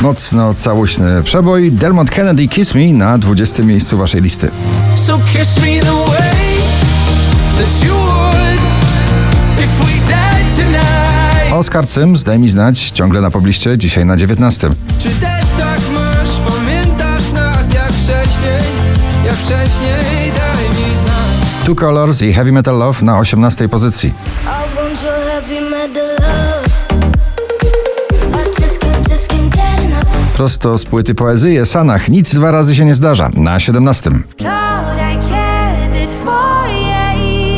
Mocno całuśny przebój. Dermot Kennedy Kiss Me na 20 miejscu waszej listy. So kiss me the way that you would if we died tonight. Oskar Cyms, daj mi znać, ciągle na pobliście, dzisiaj na 19. Czy też tak masz, pamiętasz nas jak wcześniej, jak wcześniej, daj mi znać. Two Colors i Heavy Metal Love na 18 pozycji. Prosto z płyty poezji Sanach. Nic dwa razy się nie zdarza. Na 17. Wczoraj, kiedy twoje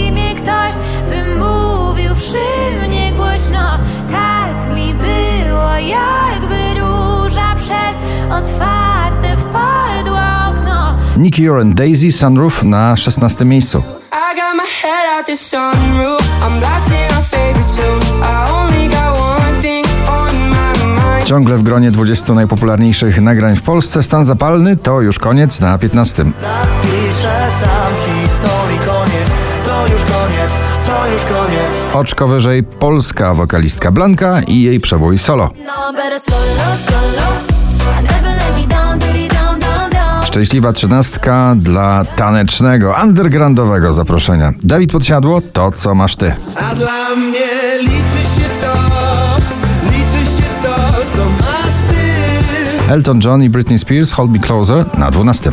imię ktoś wymówił przy mnie głośno, tak mi było, jakby róża przez otwarte wpadło okno. Nicky and Daisy Sunroof na 16 miejscu. I got my head out the sunroof. Ciągle w gronie 20 najpopularniejszych nagrań w Polsce stan zapalny to już koniec na 15. Napiszę sam historii koniec, to już koniec, to już koniec. Oczko wyżej polska wokalistka Blanka i jej przebój solo. Szczęśliwa trzynastka dla tanecznego, undergroundowego zaproszenia. Dawid Podsiadło, to co masz ty. A dla mnie liczy się Elton John i Britney Spears Hold Me Closer na 12.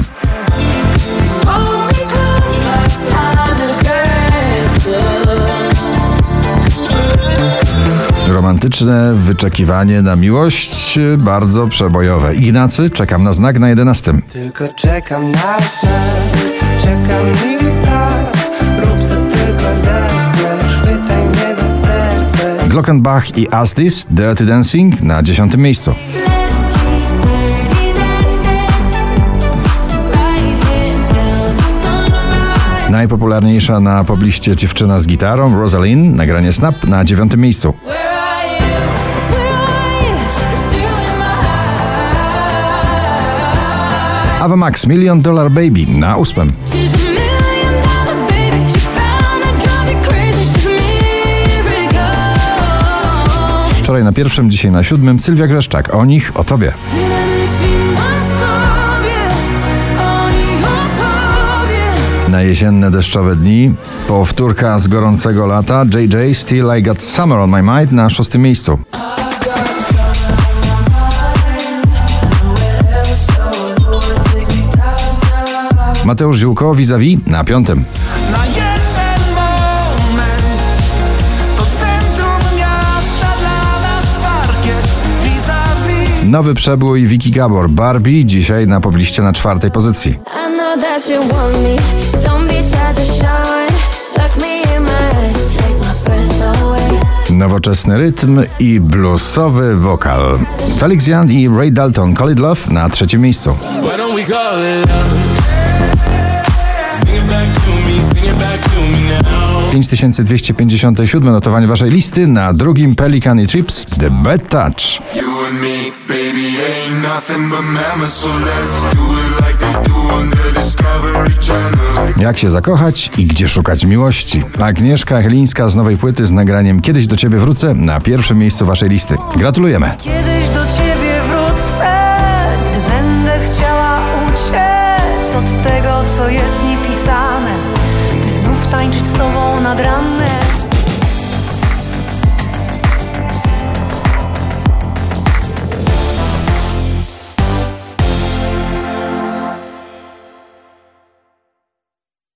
Romantyczne wyczekiwanie na miłość, bardzo przebojowe. Ignacy, czekam na znak na 11. Tylko czekam na znak, czekam i tak, rób co tylko zechcesz, chwytaj mnie za serce. Glockenbach i Astis, Dirty Dancing na 10 miejscu. Najpopularniejsza na pobliście dziewczyna z gitarą, Rosalind, nagranie Snap na dziewiątym miejscu. Ava Max, Million Dollar Baby na ósmym. Wczoraj na pierwszym, dzisiaj na siódmym Sylwia Grzeszczak. O nich, o tobie. Na jesienne deszczowe dni powtórka z gorącego lata JJ Still I Got Summer on My Mind na szóstym miejscu. Mateusz Ziółko vis-a-vis na piątym. Nowy przebój Wiki Gabor Barbie dzisiaj na pobliście na czwartej pozycji. Nowoczesny rytm i bluesowy wokal. Felix Jan i Ray Dalton. Call It Love na trzecim miejscu. 5257 notowanie waszej listy na drugim Pelican i Trips The Bad Touch. Jak się zakochać i gdzie szukać miłości? Agnieszka Chylińska z nowej płyty z nagraniem Kiedyś do ciebie wrócę na pierwszym miejscu waszej listy. Gratulujemy. Kiedyś do ciebie wrócę, gdy będę chciała uciec od tego, co jest mi pisane, una gran me